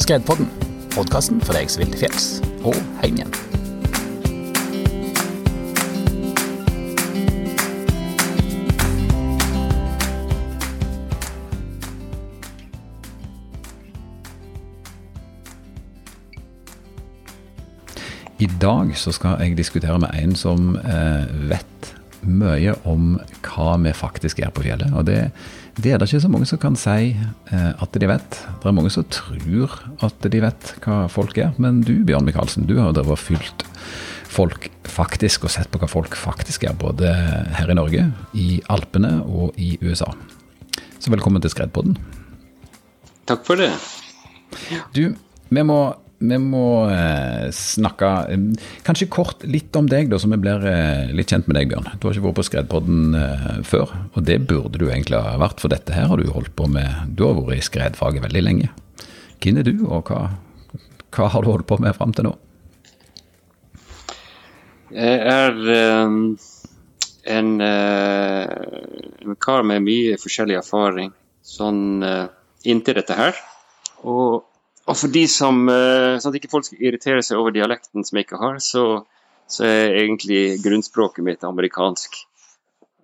Skredpodden, podkasten for deg som vil til fjells og hjem igjen. I dag så skal jeg diskutere med en som eh, vet mye om hva vi faktisk er på fjellet. Og det, det er det ikke så mange som kan si eh, at de vet. Det er mange som tror at de vet hva folk er. Men du Bjørn Michaelsen, du har drevet og fulgt folk faktisk, og sett på hva folk faktisk er. Både her i Norge, i Alpene og i USA. Så velkommen til Skredpodden. Takk for det. Du, vi må vi må eh, snakke eh, kanskje kort litt om deg, da, så vi blir eh, litt kjent med deg, Bjørn. Du har ikke vært på Skredpodden før, og det burde du egentlig ha vært, for dette her har du holdt på med Du har vært i skredfaget veldig lenge. Hvem er du, og hva, hva har du holdt på med fram til nå? Jeg er en, uh, en kar med mye forskjellig erfaring sånn inntil dette her. Og og for de som, eh, Sånn at ikke folk skal irritere seg over dialekten som jeg ikke har, så, så er egentlig grunnspråket mitt amerikansk.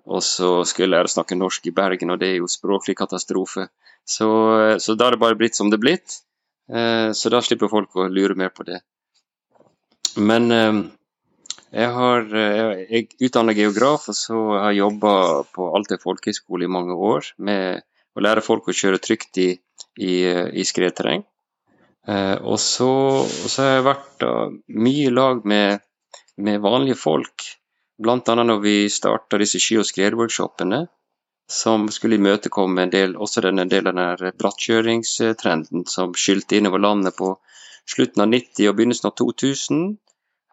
Og så skulle jeg lære å snakke norsk i Bergen, og det er jo språklig katastrofe. Så, eh, så da er det bare blitt som det er blitt. Eh, så da slipper folk å lure mer på det. Men jeg har jeg utdanna geograf, og så har jeg jobba på Alta folkehøgskole i mange år med å lære folk å kjøre trygt i, i, i skredterreng. Eh, og, så, har jeg vært da, mye i lag med, med, vanlige folk. Blant annet når vi starta disse ski- og skredworkshopene, som skulle imøtekomme en del, også den, en del av den brattkjøringstrenden som skylte innover landet på slutten av 90- og begynnelsen av 2000.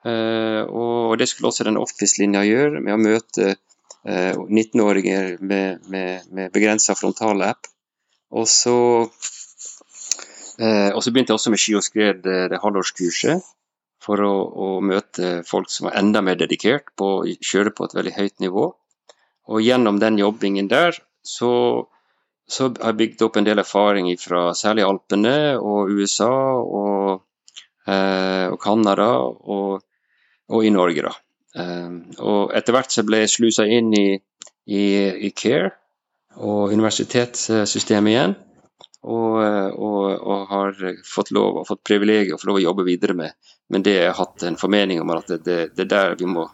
Eh, og det skulle også den Office-linja gjøre, med å møte eh, 19-åringer med, med, med begrensa frontalapp. Og så Eh, og så begynte jeg også med ski og skred, eh, det halvårskurset, for å, å, møte folk som var enda mer dedikert på å kjøre på et veldig høyt nivå. Og gjennom den jobbingen der, så, så har jeg bygd opp en del erfaring fra særlig Alpene og USA og, eh, og Canada og, og, i Norge, da. Eh, og etter hvert så ble jeg slusa inn i, i, i CARE og universitetssystemet igjen og, og, og, har fått lov og fått privilegiet å få lov å jobbe videre med. Men det har jeg hatt en formening om at det, det, det er der vi må,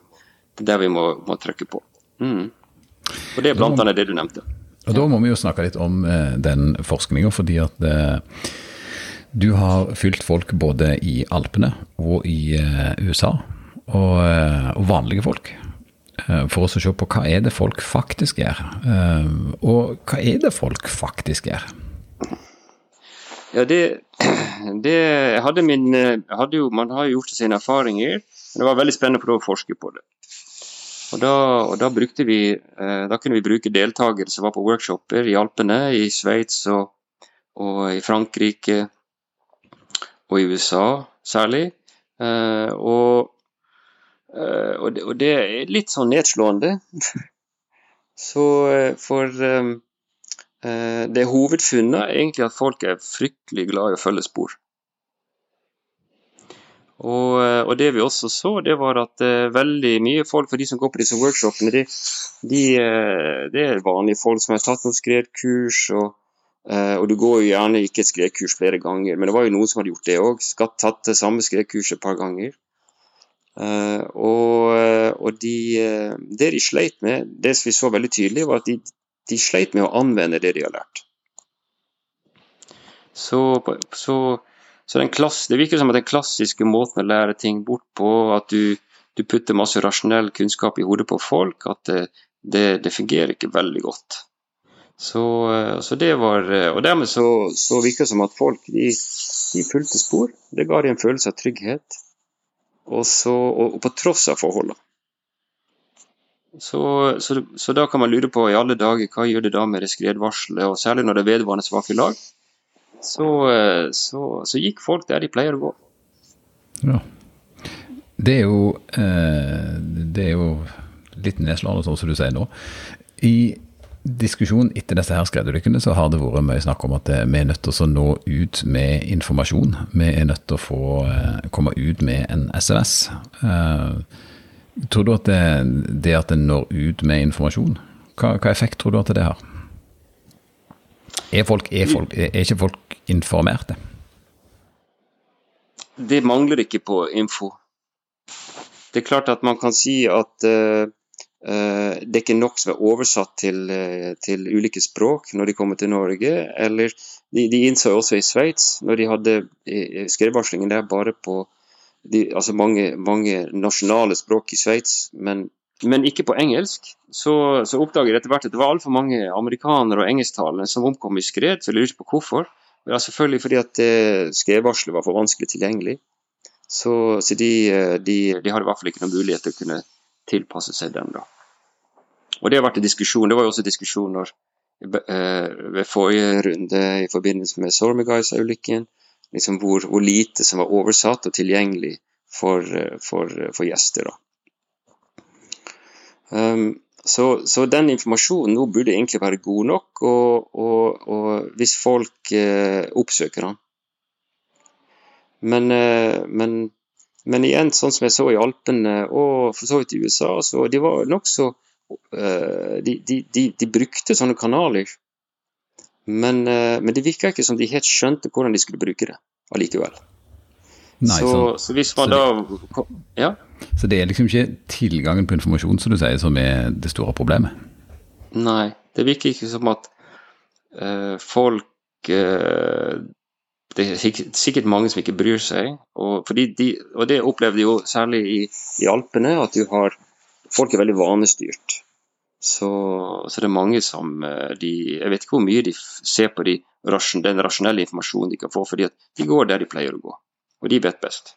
der vi må, må trykke på. Mm. Og det er blant annet det du nevnte. Og Da må vi jo snakke litt om eh, den forskninga, fordi at eh, du har fylt folk både i Alpene og i eh, USA, og, eh, og vanlige folk eh, for å se på hva er det folk faktisk gjør. Eh, og hva er det folk faktisk gjør? Ja, det, det hadde min hadde jo, Man har jo gjort sine erfaringer, men det var veldig spennende å å forske på det. Og da, og da, brukte vi, eh, da kunne vi bruke deltakere som var på workshoper i Alpene, i Sveits og, og, i Frankrike og i USA særlig. Eh, og, eh, og, det, og det er litt sånn nedslående. Så for Eh, det hovedfunnet er egentlig at folk er fryktelig glad i å følge spor. Og, eh, og, det vi også så, det var at uh, veldig mye folk, for de som går på disse workshopene, de, de, uh, det er vanlige folk som har tatt noen skredkurs. Og, uh, og du går jo gjerne ikke et skredkurs flere ganger, men det var jo noen som hadde gjort det òg. Tatt det samme skredkurset et par ganger. og, og de, det de sleit med, det som vi så veldig tydelig, var at de, de sleit med å anvende det de har lært. Så, så, så klass, Det virker som at den klassiske måten å lære ting bort på, at du, du putter masse rasjonell kunnskap i hodet på folk, at det, det, det fungerer ikke veldig godt. Så, så, det var, Og dermed så, så virker det som at folk de, de fulgte spor. Det ga dem en følelse av trygghet. Og, og, og på tross av forholdene. Så, så, så, da kan man lure på i alle dager hva gjør det da med det skredvarselet, og særlig når det er vedvarende svake lag. Så, eh, så, gikk folk der de pleier å gå. Ja. Det er jo, eh, det er jo litt nedslående, sånn som du sier nå. I diskusjonen etter disse her skredulykkene, så har det vært mye snakk om at vi er nødt til å nå ut med informasjon. Vi er nødt til å få komme ut med en SMS. Tror du at det, det at det når ut med informasjon, hva, hva, effekt tror du at det har? Er, folk, er, folk, er ikke folk informerte? Det mangler ikke på info. Det er klart at man kan si at uh, uh, det er ikke nok som er oversatt til, uh, til, ulike språk når de kommer til Norge. Eller de, de innså også i Sveits, når de hadde skredvarslingen der bare på de, altså mange, mange, nasjonale språk i Sveits, men, men, ikke på engelsk, så, så oppdager jeg etter hvert at det var altfor mange amerikanere og engelsktalende som omkom i skred, så jeg lurte på hvorfor. Ja, selvfølgelig fordi at skredvarselet var for vanskelig tilgjengelig. Så, så de, de, de, hadde i hvert fall ikke noen mulighet til å kunne tilpasse seg den. da. Og Det har vært en diskusjon. Det var jo også diskusjoner eh, ved forrige runde i forbindelse med Sormegais-ulykken. Liksom hvor, hvor, lite som var oversatt og tilgjengelig for, for, for gjester. Um, så, så, den informasjonen nå burde egentlig være god nok, og, og, og hvis folk eh, oppsøker den. Men, eh, men, men, igjen, sånn som jeg så i Alpene og for så vidt i USA, så de var nokså eh, de, de, de, de, brukte sånne kanaler. Men, eh, men det virka ikke som de helt skjønte hvordan de skulle bruke det allikevel. Nei, så, så, hvis man så da Ja? Så det er liksom ikke tilgangen på informasjon som du sier som er det store problemet? Nei, det virker ikke som at uh, folk uh, det er sikkert mange som ikke bryr seg. Og, de, og det opplevde jo særlig i, i, Alpene, at du har Folk er veldig vanestyrt. Så, så det er mange som eh, de, Jeg vet ikke hvor mye de ser på de, den rasjonelle informasjonen de kan få, fordi at de går der de pleier å gå. Og de vet best.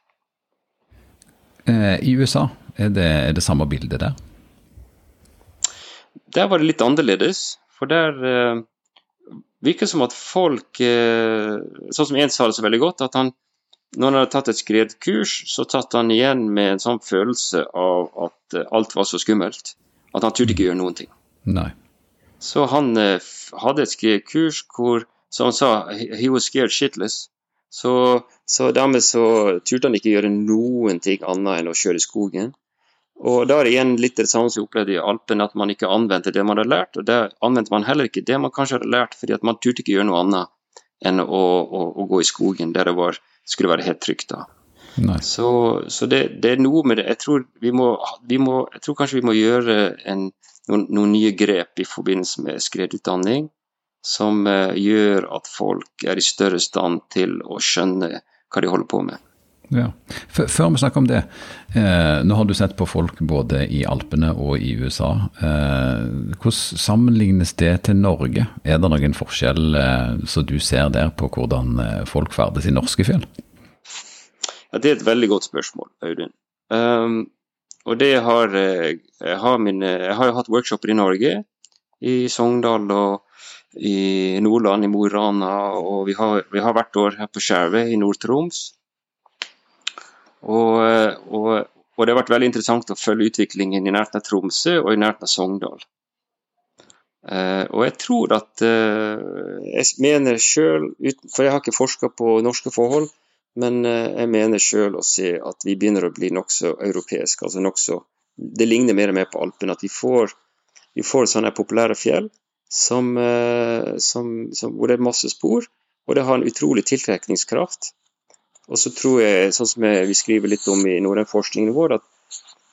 Eh, I USA, er det, er det samme bildet der? Der var det litt annerledes. For der eh, virker som at folk Sånn som en sa det så veldig godt, at han når han hadde tatt et skredkurs, så tatt han igjen med en sånn følelse av at alt var så skummelt. At han turte ikke gjøre noen ting. Nei. Så han eh, hadde et kurs hvor, som han sa, he was scared shitless. Så, så dermed så turte han ikke gjøre noen ting annet enn å kjøre i skogen. Og Da er det igjen litt det samme som vi opplevde i Alpen, at man ikke anvendte det man hadde lært. og Der anvendte man heller ikke det man kanskje hadde lært, fordi at man turte ikke gjøre noe annet enn å, å, å gå i skogen der det var, skulle være helt trygt. da. Så, så det, det, er noe med det. Jeg tror, vi må, vi må, jeg tror kanskje vi må gjøre en, noen, noen, nye grep i forbindelse med skredutdanning som uh, gjør at folk er i større stand til å skjønne hva de holder på med. Ja. Før vi snakker om det, eh, nå har du sett på folk både i Alpene og i USA. Eh, hvordan sammenlignes det til Norge? Er det noen forskjell eh, som du ser der på hvordan eh, folk ferdes i norske fjell? Ja, Det er et veldig godt spørsmål, Audun. Um, og det har, eh, jeg, har mine, jeg har jo hatt workshoper i Norge, i Sogndal og i Nordland, i Mo i Rana, og vi har, vi har hvert år her på Skjervøy i Nord-Troms. Og, og, og, det har vært veldig interessant å følge utviklingen i nærheten av Tromsø og i nærheten av Sogndal. Uh, og jeg tror at uh, Jeg mener sjøl, for jeg har ikke forska på norske forhold, men uh, jeg mener sjøl å se at vi begynner å bli nokså europeiske. altså nokså Det ligner mer og mer på Alpene. At vi får, vi får sånne populære fjell som, som, som, hvor det er masse spor, og det har en utrolig tiltrekningskraft. Og så tror jeg, sånn som vi skriver litt om i norrønforskningen vår, at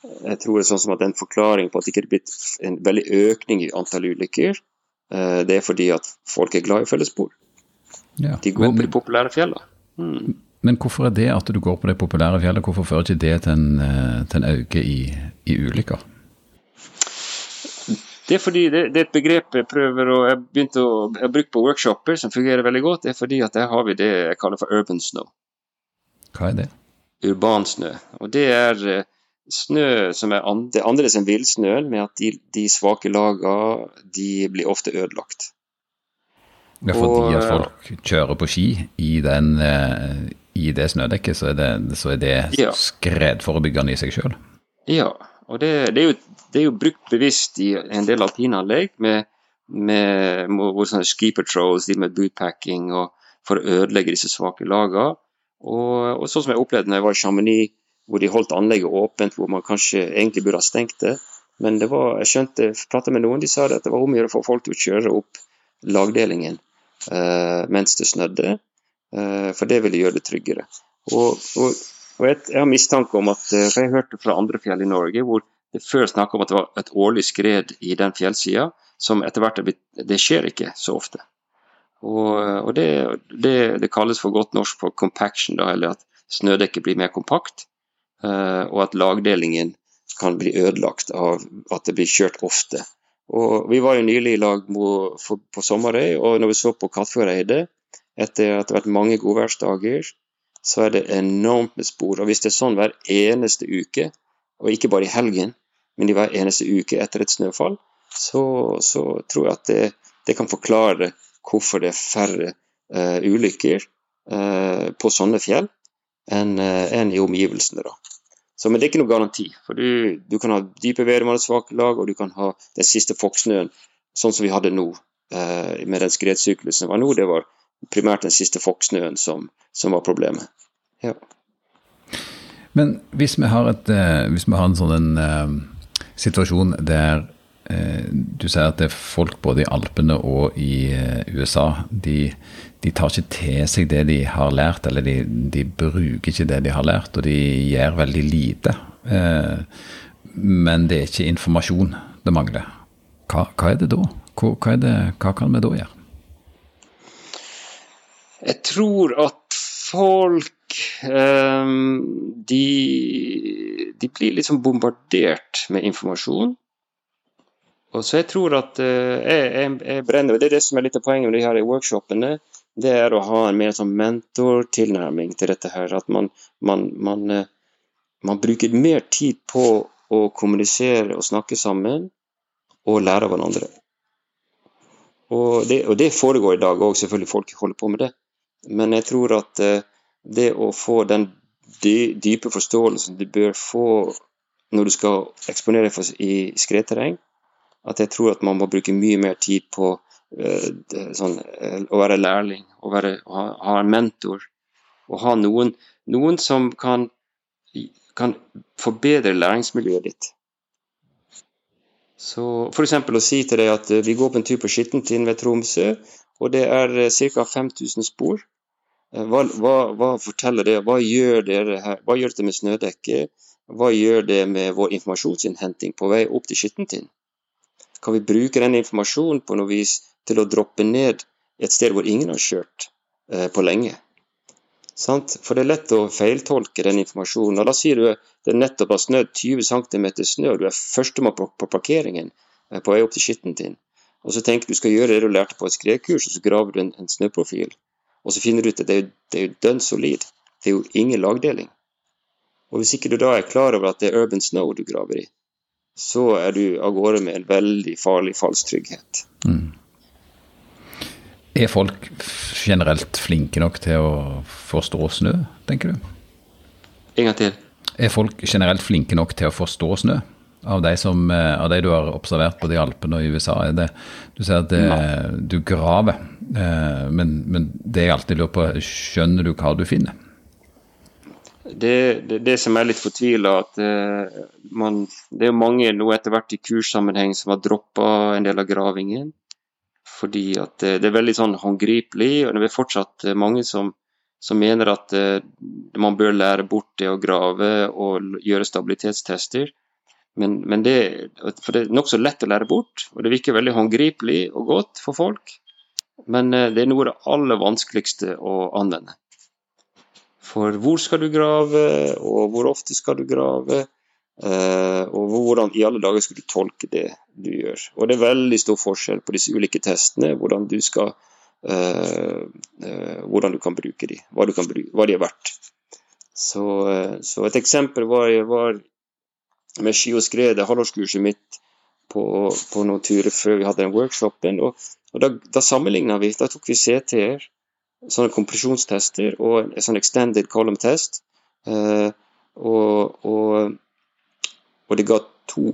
jeg tror det er sånn som at en forklaring på at det ikke er blitt en veldig økning i antall ulykker, eh, det er fordi at folk er glad i å følge spor. Ja, de går men, på de populære fjellene. Mm. Men hvorfor er det at du går på det populære fjellet, hvorfor fører ikke det til en, eh, til en øke i, i ulykker? Det er fordi det, det, er et begrep jeg prøver å jeg begynte å, jeg har brukt på workshoper som fungerer veldig godt. Det er fordi at der har vi det jeg kaller for urban snow. Hva er det? Urban snø. Og det er eh, snø som er andre, annerledes enn villsnøen, med at de, de svake lagene de blir ofte ødelagt. Ja, fordi at folk kjører på ski i, den, eh, i det snødekket, så er det, så er det ja. skredforebyggende i seg sjøl? Ja, og det, det, er jo, det, er jo, brukt bevisst i en del alpinanlegg med, med, med sånne ski patrols, de med bootpacking, for å ødelegge disse svake lagene. Og, og sånn som jeg opplevde når jeg var i Chamonix, hvor de holdt anlegget åpent, hvor man kanskje egentlig burde ha stengt det. Men det var, jeg skjønte, pratet med noen, de sa det at det var om å gjøre å få folk til å kjøre opp lagdelingen eh, mens det snødde, for det ville gjøre det tryggere. Og, og, og jeg, jeg, har mistanke om at eh, For jeg hørte fra andre fjell i Norge hvor det før snakka om at det var et årlig skred i den fjellsida, som etter hvert er blitt Det skjer ikke så ofte. Og, og det, det, det, kalles for godt norsk for compaction, da, eller at snødekket blir mer kompakt. Uh, og at lagdelingen kan bli ødelagt av at det blir kjørt ofte. Og Vi var jo nylig i lag på, Sommerøy, og når vi så på Kattfjordeidet, etter at det har vært mange godværsdager, så er det enormt med spor. Og Hvis det er sånn hver eneste uke, og ikke bare i helgen, men i hver eneste uke etter et snøfall, så, så tror jeg at det, det, kan forklare hvorfor det er færre uh, ulykker uh, på sånne fjell enn uh, en i omgivelsene. da. Så, men det er ikke noe garanti. For du, du kan ha dype vedvarende svake lag, og du kan ha den siste fokksnøen, sånn som vi hadde nå, med den skredsyklusen det var nå. Det var primært den siste fokksnøen som, som var problemet. Ja. Men hvis vi har, et, hvis vi har en sånn en, uh, situasjon der uh, du sier at det er folk både i Alpene og i uh, USA. De, de, tar ikke til seg det de har lært, eller de, de, bruker ikke det de har lært, og de gjør veldig lite. Eh, men det er ikke informasjon det mangler. Hva, hva er det da? Hva, hva, det, hva, kan vi da gjøre? Jeg tror at folk de, de blir liksom bombardert med informasjon. Og så jeg tror at uh, jeg, jeg, brenner Det er det som er litt av poenget med de her workshopene. Det er å ha en mer sånn mentortilnærming til dette her. At man, man, man, uh, man, bruker mer tid på å kommunisere og snakke sammen og lære av hverandre. Og det, og det foregår i dag òg, selvfølgelig folk holder på med det. Men jeg tror at uh, det å få den dype forståelsen du bør få når du skal eksponere deg i skredterreng, at jeg tror at man må bruke mye mer tid på uh, sånn, uh, å være lærling, å, være, å ha, en mentor. Og ha noen, noen som kan, kan, forbedre læringsmiljøet ditt. Så F.eks. å si til deg at vi går på en tur på Skittentind ved Tromsø, og det er ca. 5000 spor. Hva, hva, hva, forteller det? Hva gjør dere her? Hva gjør det med snødekket? Hva gjør det med vår informasjonsinnhenting på vei opp til Skittentinn? Kan vi bruke den informasjonen på noe vis til å droppe ned et sted hvor ingen har kjørt eh, på lenge? Sant? For det er lett å feiltolke den informasjonen. Og da sier du du det nettopp har snødd 20 cm snø, og du er førstemann på, på parkeringen eh, på vei opp til Skittentinn. Og så tenker du skal gjøre det du lærte på et skredkurs, og så graver du en, en snøprofil. Og så finner du ut at det er, det er jo dønn solid. Det er jo ingen lagdeling. Og hvis ikke du da er klar over at det er urban snow du graver i, så er du av gårde med en veldig farlig falsk trygghet. Mm. Er folk generelt flinke nok til å forstå snø, tenker du? En gang til. Er folk generelt flinke nok til å forstå snø? Av de, som, eh, av de du har observert både i Alpene og i USA? Er det, du sier at det, du graver, eh, men, men det jeg alltid lurer på, skjønner du hva du finner? det, det, det, som er litt fortvila, at uh, man, det er mange nå etter hvert i kurssammenheng som har droppa en del av gravingen. Fordi at det er veldig sånn håndgripelig, og det er fortsatt mange som, som, mener at man bør lære bort det å grave og gjøre stabilitetstester. Men, men det, for det er nokså lett å lære bort, og det virker veldig håndgripelig og godt for folk. Men det er noe av det aller vanskeligste å anvende. For hvor skal du grave, og hvor ofte skal du grave? Uh, og hvordan i alle dager skal du tolke det du gjør. Og det er veldig stor forskjell på disse ulike testene, hvordan du skal uh, uh, hvordan du kan bruke dem, hva, hva de er verdt. Så, så, et eksempel var, var med ski og skred, halvårskurset mitt på, på, noen turer før vi hadde den workshopen. Og, og da, da sammenligna vi, da tok vi CT-er sånne kompresjonstester og en sånn extended column test. Eh, og, og, og, det ga to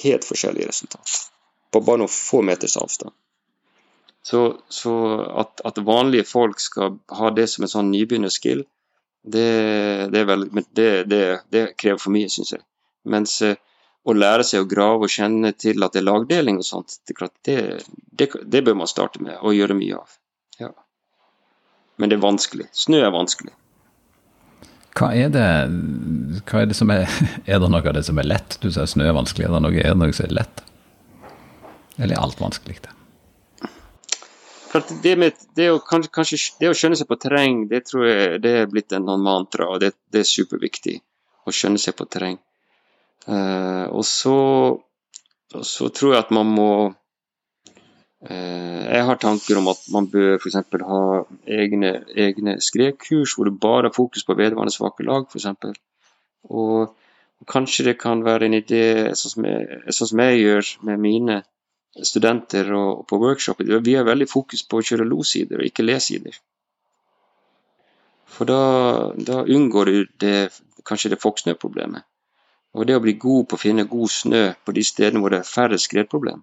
helt forskjellige resultat på bare noen få meters avstand. Så, så at, at, vanlige folk skal ha det som en sånn nybegynnerskill, det, det, det, det, krever for mye, syns jeg. Mens eh, å lære seg å grave og kjenne til at det er lagdeling og sånt, det, det, bør man starte med og gjøre mye av. Ja. Men det er vanskelig. Snø er vanskelig. Hva er det, hva er det som er Er det noe av det som er lett? Du sier snø er vanskelig. Er det noe, er det noe som er lett? Eller er alt vanskelig? Det? Det, med, det, å, kanskje, det, å, skjønne seg på terreng, det tror jeg det er blitt en mantra, og det, det er superviktig. Å skjønne seg på terreng. Uh, og, så, så tror jeg at man må uh, Jeg har tanker om at man bør f.eks. ha egne, egne skredkurs hvor det bare har fokus på vedvarende svake lag, f.eks. Og, og kanskje det kan være en idé, sånn som jeg, sånn som jeg gjør med mine studenter og, og på workshopet. Vi har veldig fokus på å kjøre lo-sider og ikke le-sider. For da, da, unngår du det, kanskje det Foksnø-problemet. Og det å bli god på å finne god snø på de stedene hvor det er færre skredproblem,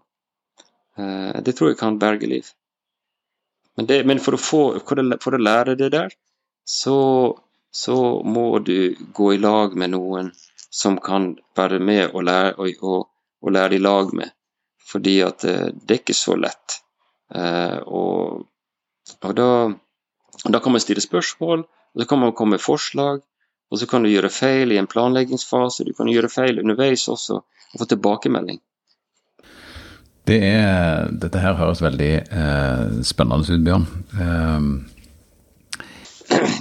eh, det tror jeg kan berge liv. Men, det, men for, å få, for, å lære det der, så, så, må du gå i lag med noen som kan være med og lære, og, og, og lære i lag med. Fordi at det, eh, er ikke så lett. Eh, og, og da, da, kan man stille spørsmål, og så kan man komme med forslag. Og så kan du gjøre feil i en planleggingsfase, du kan gjøre feil underveis også, og få tilbakemelding. Det er, dette her høres veldig eh, spennende ut, Bjørn. Um...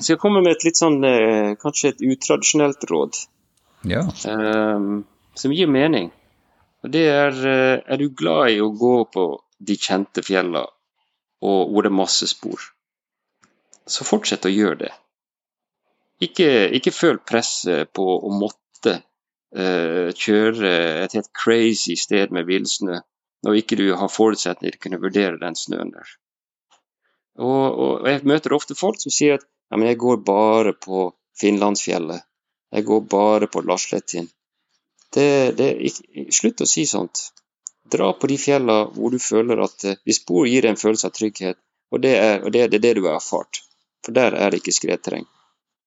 Jeg kommer med et litt sånn, eh, kanskje et utradisjonelt råd. Ja. Um, som gir mening. Og det er eh, Er du glad i å gå på de kjente fjellene og hvor det er masse spor, så fortsett å gjøre det. Ikke, ikke føl presset på å måtte uh, kjøre et helt crazy sted med villsnø når ikke du har forutsetninger til å kunne vurdere den snøen der. Og, og, Jeg møter ofte folk som sier at ja, men jeg går bare på Finnlandsfjellet. Jeg går bare på det, slutt å si sånt. Dra på de fjellene hvor du føler at hvis spor gir deg en følelse av trygghet, og det er, og det er det du har erfart. For der er det ikke skredterreng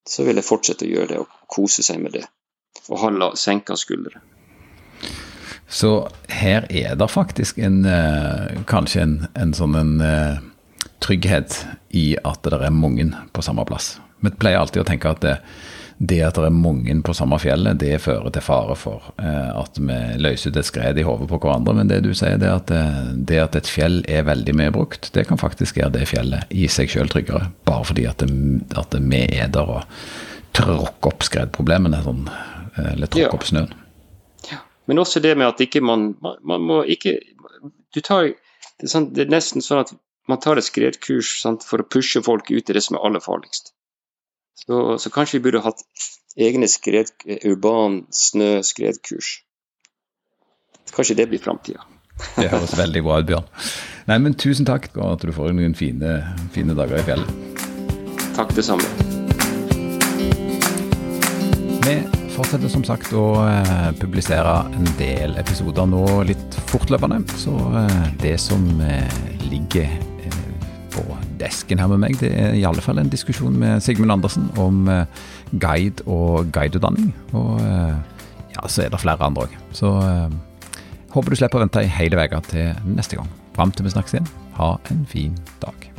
så vil jeg fortsette å gjøre det og kose seg med det. Og ha senka skuldre. Så her er det faktisk en, eh, kanskje en, en sånn en, eh, trygghet i at det er mange på samme plass. Vi pleier alltid å tenke at det, det at det er mange på samme fjellet, det fører til fare for eh, at vi løser ut et skred i hodet på hverandre. Men det du sier, det at, eh, det at et fjell er veldig mye brukt, det kan faktisk gjøre det fjellet i seg sjøl tryggere. Bare fordi at, det, at vi er der og tråkker opp skredproblemene, sånn, eh, eller tråkker ja. opp snøen. Ja. Men også det med at ikke man, man, man må ikke du tar, det, er sånn, det er nesten sånn at man tar et skredkurs sant, for å pushe folk ut i det som er aller farligst. Så, så kanskje vi burde hatt egne skred, urban snøskredkurs. Kanskje det blir framtida. det høres veldig bra ut, Bjørn. Nei, men Tusen takk og at du får noen fine, fine dager i fjellet. Takk, det samme. Vi fortsetter som sagt å uh, publisere en del episoder nå litt fortløpende. Så uh, det som uh, ligger på desken her med meg, det er i alle fall en diskusjon med Sigmund Andersen om eh, guide og guideutdanning. Og eh, ja, så er det flere andre òg. Så eh, håper du slipper å vente i hele veien til neste gang. Fram til vi snakkes igjen, ha en fin dag.